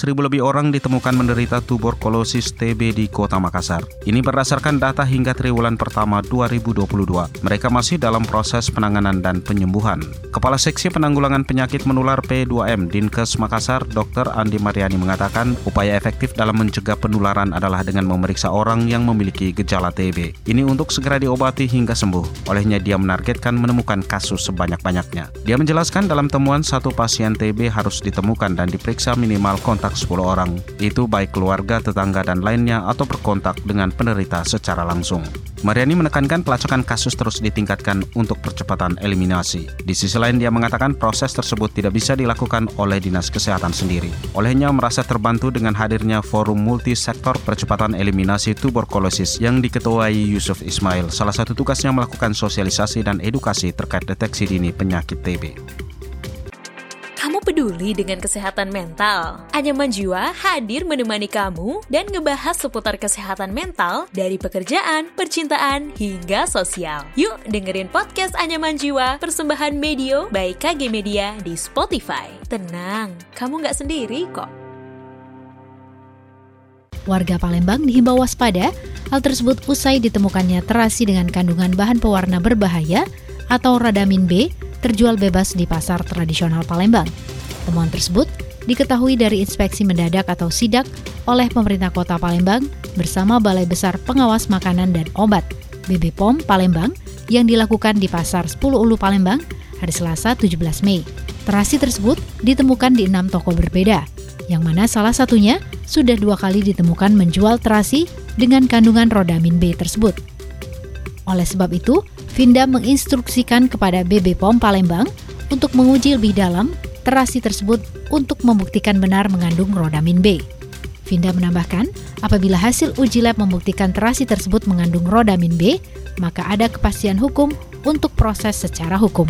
Seribu lebih orang ditemukan menderita tuberkulosis TB di kota Makassar. Ini berdasarkan data hingga triwulan pertama 2022. Mereka masih dalam proses penanganan dan penyembuhan. Kepala Seksi Penanggulangan Penyakit Menular P2M Dinkes Makassar, Dr. Andi Mariani mengatakan, upaya efektif dalam mencegah penularan adalah dengan memeriksa orang yang memiliki gejala TB. Ini untuk segera diobati hingga sembuh. Olehnya dia menargetkan menemukan kasus sebanyak-banyaknya. Dia menjelaskan dalam temuan satu pasien TB harus ditemukan dan diperiksa minimal kontak kontak 10 orang, itu baik keluarga, tetangga, dan lainnya atau berkontak dengan penderita secara langsung. Mariani menekankan pelacakan kasus terus ditingkatkan untuk percepatan eliminasi. Di sisi lain dia mengatakan proses tersebut tidak bisa dilakukan oleh Dinas Kesehatan sendiri. Olehnya merasa terbantu dengan hadirnya forum multisektor percepatan eliminasi tuberkulosis yang diketuai Yusuf Ismail. Salah satu tugasnya melakukan sosialisasi dan edukasi terkait deteksi dini penyakit TB peduli dengan kesehatan mental. Anyaman Jiwa hadir menemani kamu dan ngebahas seputar kesehatan mental dari pekerjaan, percintaan, hingga sosial. Yuk dengerin podcast Anyaman Jiwa persembahan Medio by KG Media di Spotify. Tenang, kamu nggak sendiri kok. Warga Palembang dihimbau waspada, hal tersebut usai ditemukannya terasi dengan kandungan bahan pewarna berbahaya atau radamin B terjual bebas di pasar tradisional Palembang. Temuan tersebut diketahui dari inspeksi mendadak atau sidak oleh pemerintah kota Palembang bersama Balai Besar Pengawas Makanan dan Obat BB POM Palembang yang dilakukan di Pasar 10 Ulu Palembang hari Selasa 17 Mei. Terasi tersebut ditemukan di enam toko berbeda, yang mana salah satunya sudah dua kali ditemukan menjual terasi dengan kandungan rodamin B tersebut. Oleh sebab itu, Vinda menginstruksikan kepada BB POM Palembang untuk menguji lebih dalam terasi tersebut untuk membuktikan benar mengandung rodamin B. Vinda menambahkan, apabila hasil uji lab membuktikan terasi tersebut mengandung rodamin B, maka ada kepastian hukum untuk proses secara hukum.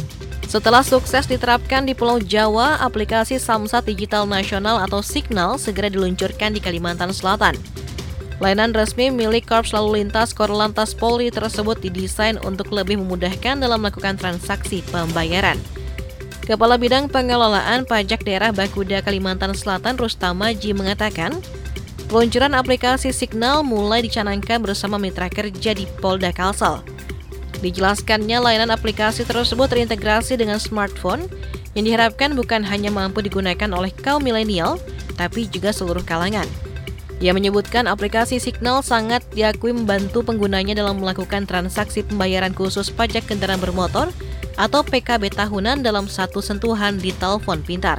Setelah sukses diterapkan di Pulau Jawa, aplikasi Samsat Digital Nasional atau Signal segera diluncurkan di Kalimantan Selatan. Layanan resmi milik Korps Lalu Lintas Korlantas Polri tersebut didesain untuk lebih memudahkan dalam melakukan transaksi pembayaran. Kepala Bidang Pengelolaan Pajak Daerah Bakuda Kalimantan Selatan Rustamaji mengatakan, peluncuran aplikasi Signal mulai dicanangkan bersama mitra kerja di Polda Kalsel. Dijelaskannya layanan aplikasi tersebut terintegrasi dengan smartphone yang diharapkan bukan hanya mampu digunakan oleh kaum milenial, tapi juga seluruh kalangan. Ia menyebutkan aplikasi Signal sangat diakui membantu penggunanya dalam melakukan transaksi pembayaran khusus pajak kendaraan bermotor atau PKB tahunan dalam satu sentuhan di telepon pintar.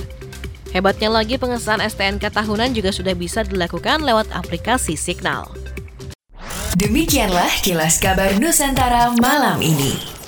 Hebatnya lagi pengesahan STNK tahunan juga sudah bisa dilakukan lewat aplikasi Signal. Demikianlah kilas kabar Nusantara malam ini.